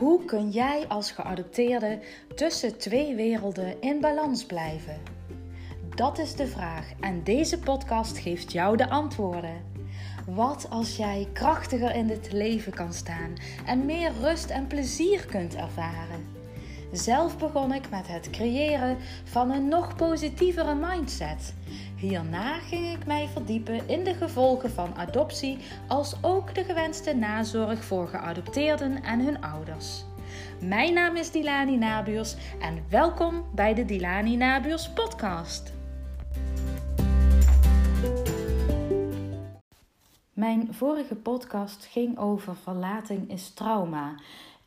Hoe kun jij als geadopteerde tussen twee werelden in balans blijven? Dat is de vraag en deze podcast geeft jou de antwoorden. Wat als jij krachtiger in dit leven kan staan en meer rust en plezier kunt ervaren? Zelf begon ik met het creëren van een nog positievere mindset. Hierna ging ik mij verdiepen in de gevolgen van adoptie, als ook de gewenste nazorg voor geadopteerden en hun ouders. Mijn naam is Dilani Nabuurs en welkom bij de Dilani Nabuurs podcast. Mijn vorige podcast ging over verlating is trauma.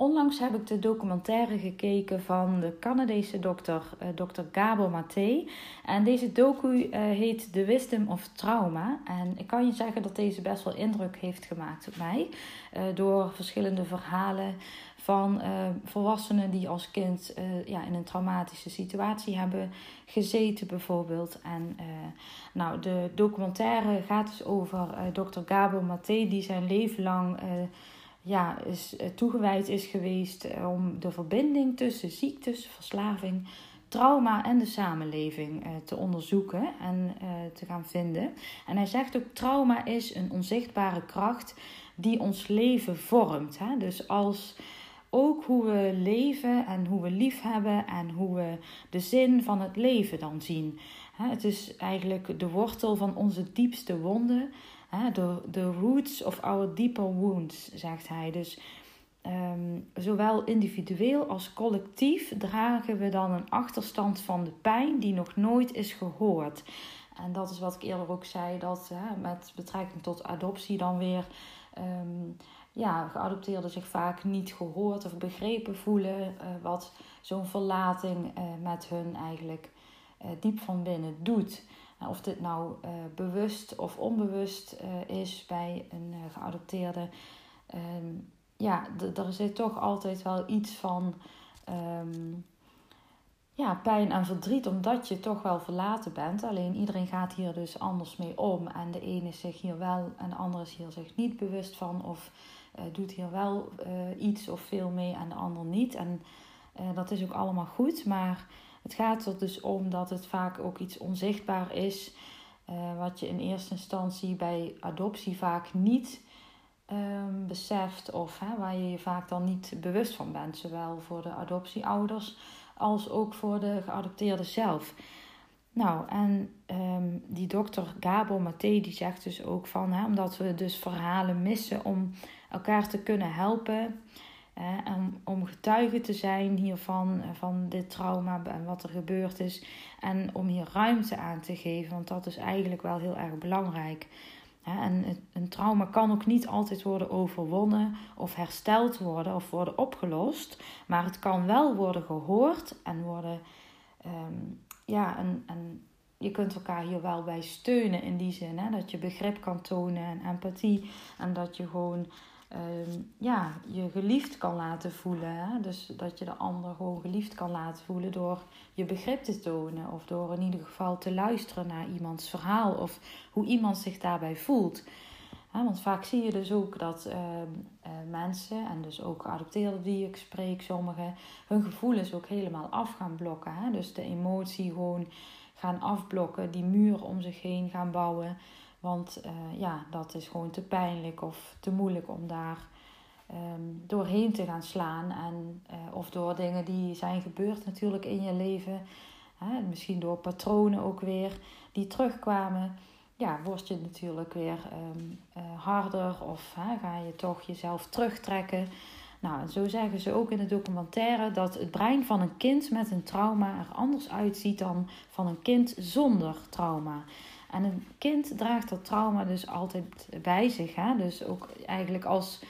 Onlangs heb ik de documentaire gekeken van de Canadese dokter, uh, dokter Gabor Maté. En deze docu uh, heet The Wisdom of Trauma. En ik kan je zeggen dat deze best wel indruk heeft gemaakt op mij. Uh, door verschillende verhalen van volwassenen die als kind ja, in een traumatische situatie hebben gezeten bijvoorbeeld. En nou, de documentaire gaat dus over dokter Gabor Maté die zijn leven lang ja, is, eh, toegewijd is geweest eh, om de verbinding tussen ziektes, verslaving, trauma en de samenleving eh, te onderzoeken en te gaan vinden. En hij zegt ook: trauma is een onzichtbare kracht die ons leven vormt. Hè? Dus als ook hoe we leven en hoe we lief hebben en hoe we de zin van het leven dan zien. Het is eigenlijk de wortel van onze diepste wonden de, the roots of our deeper wounds, zegt hij. Dus um, zowel individueel als collectief dragen we dan een achterstand van de pijn die nog nooit is gehoord. En dat is wat ik eerder ook zei, dat hè, met betrekking tot adoptie dan weer um, ja, geadopteerden zich vaak niet gehoord of begrepen voelen. Uh, wat zo'n verlating uh, met hun eigenlijk uh, diep van binnen doet. Nou, of dit nou uh, bewust of onbewust uh, is bij een uh, geadopteerde. Um, ja, er zit toch altijd wel iets van um, ja, pijn en verdriet, omdat je toch wel verlaten bent. Alleen iedereen gaat hier dus anders mee om. En de ene is zich hier wel en de andere is hier zich niet bewust van. Of doet hier wel iets of veel mee en de ander niet. En dat is ook allemaal goed, maar het gaat er dus om dat het vaak ook iets onzichtbaar is, uh, wat je in eerste instantie bij adoptie vaak niet um, beseft of hè, waar je je vaak dan niet bewust van bent, zowel voor de adoptieouders als ook voor de geadopteerde zelf. Nou, en um, die dokter Gabor Maté die zegt dus ook van, hè, omdat we dus verhalen missen om elkaar te kunnen helpen, om, om getuige te zijn hiervan, eh, van dit trauma en wat er gebeurd is. En om hier ruimte aan te geven, want dat is eigenlijk wel heel erg belangrijk. En een trauma kan ook niet altijd worden overwonnen of hersteld worden of worden opgelost. Maar het kan wel worden gehoord en worden. Um, ja, en, en je kunt elkaar hier wel bij steunen in die zin. Hè? Dat je begrip kan tonen en empathie. En dat je gewoon Ehm, ja, je geliefd kan laten voelen. Dus dat je de ander gewoon geliefd kan laten voelen door je begrip te tonen. Of door in ieder geval te luisteren naar iemands verhaal. Of hoe iemand zich daarbij voelt. want vaak zie je dus ook dat ehm, eh, mensen, en dus ook geadopteerden die ik spreek, sommigen, hun gevoelens ook helemaal af gaan blokken. Hè? Dus de emotie gewoon gaan afblokken, die muur om zich heen gaan bouwen. Want uh, ja, dat is gewoon te pijnlijk of te moeilijk om daar um, doorheen te gaan slaan. En, uh, of door dingen die zijn gebeurd natuurlijk in je leven. Hè, misschien door patronen ook weer die terugkwamen. Ja, word je natuurlijk weer um, uh, harder of hè, ga je toch jezelf terugtrekken. Nou, zo zeggen ze ook in de documentaire dat het brein van een kind met een trauma er anders uitziet dan van een kind zonder trauma. En een kind draagt dat trauma dus altijd bij zich. Hè? Dus ook eigenlijk als,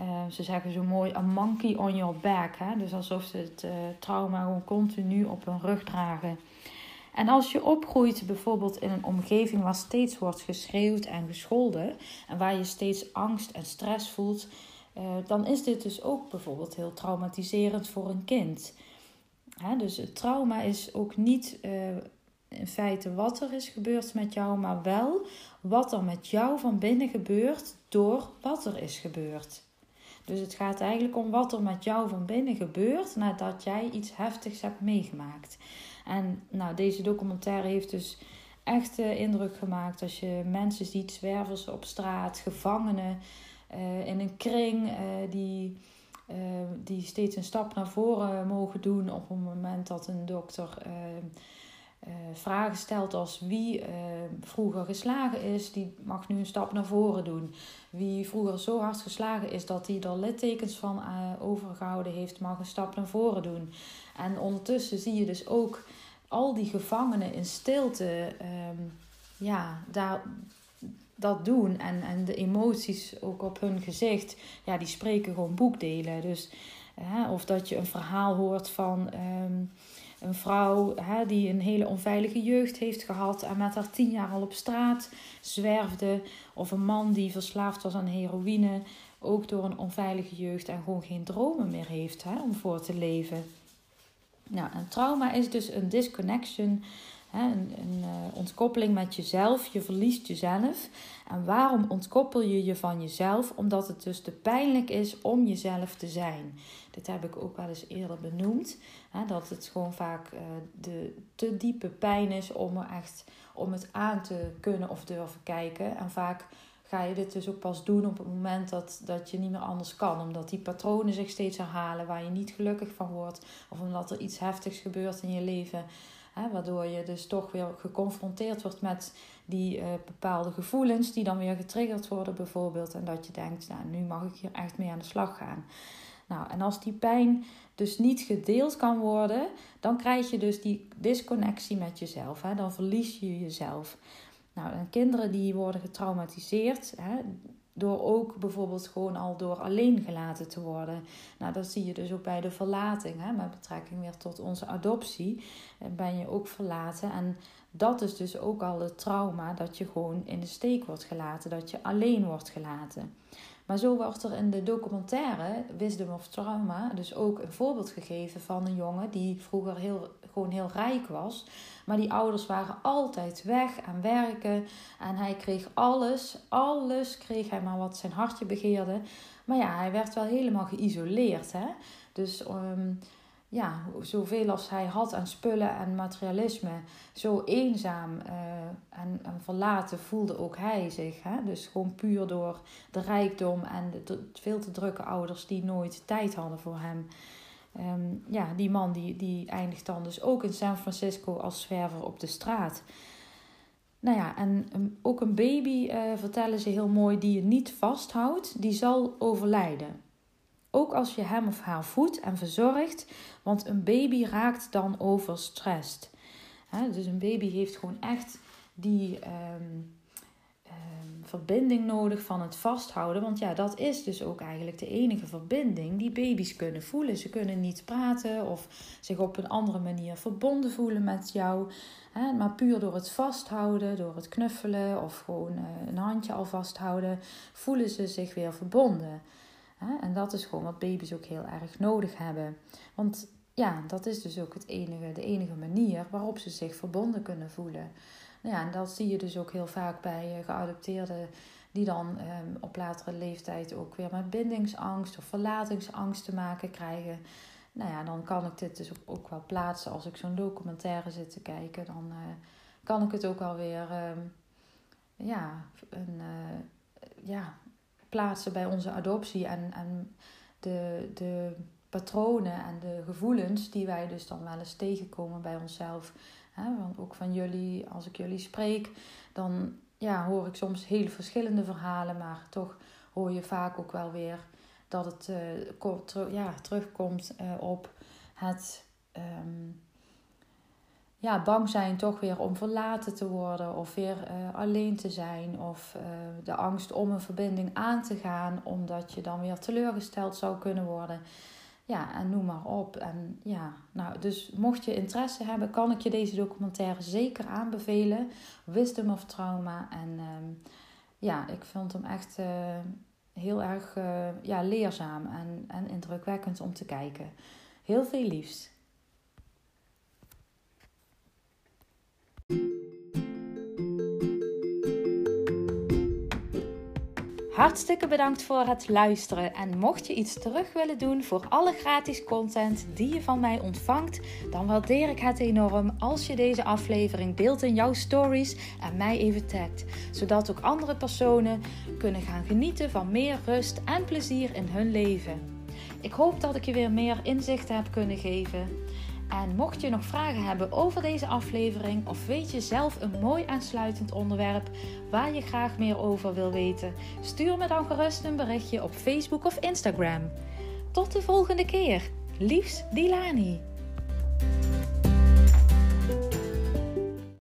uh, ze zeggen zo mooi, a monkey on your back. Hè? Dus alsof ze het uh, trauma gewoon continu op hun rug dragen. En als je opgroeit bijvoorbeeld in een omgeving waar steeds wordt geschreeuwd en gescholden. En waar je steeds angst en stress voelt. Uh, dan is dit dus ook bijvoorbeeld heel traumatiserend voor een kind. Dus het trauma is ook niet in feite wat er is gebeurd met jou, maar wel wat er met jou van binnen gebeurt door wat er is gebeurd. Dus het gaat eigenlijk om wat er met jou van binnen gebeurt nadat jij iets heftigs hebt meegemaakt. En nou, deze documentaire heeft dus echt indruk gemaakt als je mensen ziet, zwervers op straat, gevangenen uh, in een kring uh, die, die steeds een stap naar voren mogen doen op het moment dat een dokter vragen stelt als wie vroeger geslagen is, die mag nu een stap naar voren doen. Wie vroeger zo hard geslagen is dat hij er littekens van overgehouden heeft, mag een stap naar voren doen. En ondertussen zie je dus ook al die gevangenen in stilte um, ja, daar, dat doen. En, en de emoties ook op hun gezicht, ja, die spreken gewoon boekdelen. Dus, of dat je een verhaal hoort van um, een vrouw die een hele onveilige jeugd heeft gehad en met haar tien jaar al op straat zwerfde. Of een man die verslaafd was aan heroïne, ook door een onveilige jeugd en gewoon geen dromen meer heeft hè, om voor te leven. Nou, een trauma is dus een disconnection, een, een uh, ontkoppeling met jezelf. Je verliest jezelf. En waarom ontkoppel je je van jezelf? Omdat het dus te pijnlijk is om jezelf te zijn. Dit heb ik ook wel eens eerder benoemd. Dat het gewoon vaak uh, de te diepe pijn is om, er echt, om het aan te kunnen of durven kijken. En vaak ga je dit dus ook pas doen op het moment dat, dat je niet meer anders kan. Omdat die patronen zich steeds herhalen waar je niet gelukkig van wordt. Of omdat er iets heftigs gebeurt in je leven. Hè, waardoor je dus toch weer geconfronteerd wordt met die uh, bepaalde gevoelens die dan weer getriggerd worden bijvoorbeeld. En dat je denkt, nou nu mag ik hier echt mee aan de slag gaan. Nou, en als die pijn dus niet gedeeld kan worden, dan krijg je dus die disconnectie met jezelf. Hè? Dan verlies je jezelf. Nou, en kinderen die worden getraumatiseerd hè, door ook bijvoorbeeld gewoon al door alleen gelaten te worden. Nou, dat zie je dus ook bij de verlating. Hè, met betrekking weer tot onze adoptie eh, ben je ook verlaten. En dat is dus ook al het trauma dat je gewoon in de steek wordt gelaten, dat je alleen wordt gelaten. Maar zo wordt er in de documentaire Wisdom of Trauma dus ook een voorbeeld gegeven van een jongen die vroeger heel, gewoon heel rijk was. Maar die ouders waren altijd weg aan werken. En hij kreeg alles, alles kreeg hij maar wat zijn hartje begeerde. Maar ja, hij werd wel helemaal geïsoleerd. Hè? Dus um, ja, zoveel als hij had aan spullen en materialisme, zo eenzaam uh, en, en, verlaten voelde ook hij zich. Hè? Dus gewoon puur door de rijkdom en de, veel te drukke ouders die nooit tijd hadden voor hem. Um, ja, die man die, die eindigt dan dus ook in San Francisco als zwerver op de straat. Nou ja, en um, ook een baby, uh, vertellen ze heel mooi, die je niet vasthoudt, die zal overlijden. Ook als je hem of haar voedt en verzorgt, want een baby raakt dan overstressed. dus een baby heeft gewoon echt die um, um, verbinding nodig van het vasthouden. Want ja, dat is dus ook eigenlijk de enige verbinding die baby's kunnen voelen. Ze kunnen niet praten of zich op een andere manier verbonden voelen met jou. maar puur door het vasthouden, door het knuffelen of gewoon uh, een handje al vasthouden, voelen ze zich weer verbonden. En dat is gewoon wat baby's ook heel erg nodig hebben. Want ja, dat is dus ook het enige, de enige manier waarop ze zich verbonden kunnen voelen. Nou ja, en dat zie je dus ook heel vaak bij geadopteerden die dan ehm, op latere leeftijd ook weer met bindingsangst of verlatingsangst te maken krijgen. Nou ja, dan kan ik dit dus ook, wel plaatsen als ik zo'n documentaire zit te kijken. Dan uh, kan ik het ook alweer um, ja, een, uh, ja, plaatsen bij onze adoptie en, en de, de patronen en de gevoelens die wij dus dan wel eens tegenkomen bij onszelf. want ook van jullie, als ik jullie spreek, dan ja, hoor ik soms hele verschillende verhalen, maar toch hoor je vaak ook wel weer dat het uh, ja, terugkomt uh, op het um, ja, bang zijn toch weer om verlaten te worden of weer uh, alleen te zijn of uh, de angst om een verbinding aan te gaan omdat je dan weer teleurgesteld zou kunnen worden. Ja, en noem maar op. En ja, nou, dus mocht je interesse hebben, kan ik je deze documentaire zeker aanbevelen. Wisdom of Trauma. En um, ja, ik vond hem echt uh, heel erg ja, leerzaam en, en indrukwekkend om te kijken. Heel veel liefs. Hartstikke bedankt voor het luisteren. En mocht je iets terug willen doen voor alle gratis content die je van mij ontvangt, dan waardeer ik het enorm als je deze aflevering deelt in jouw stories en mij even tagt. Zodat ook andere personen kunnen gaan genieten van meer rust en plezier in hun leven. Ik hoop dat ik je weer meer inzichten heb kunnen geven. En mocht je nog vragen hebben over deze aflevering of weet je zelf een mooi aansluitend onderwerp waar je graag meer over wil weten, stuur me dan gerust een berichtje op Facebook of Instagram. Tot de volgende keer. Liefs Dilani.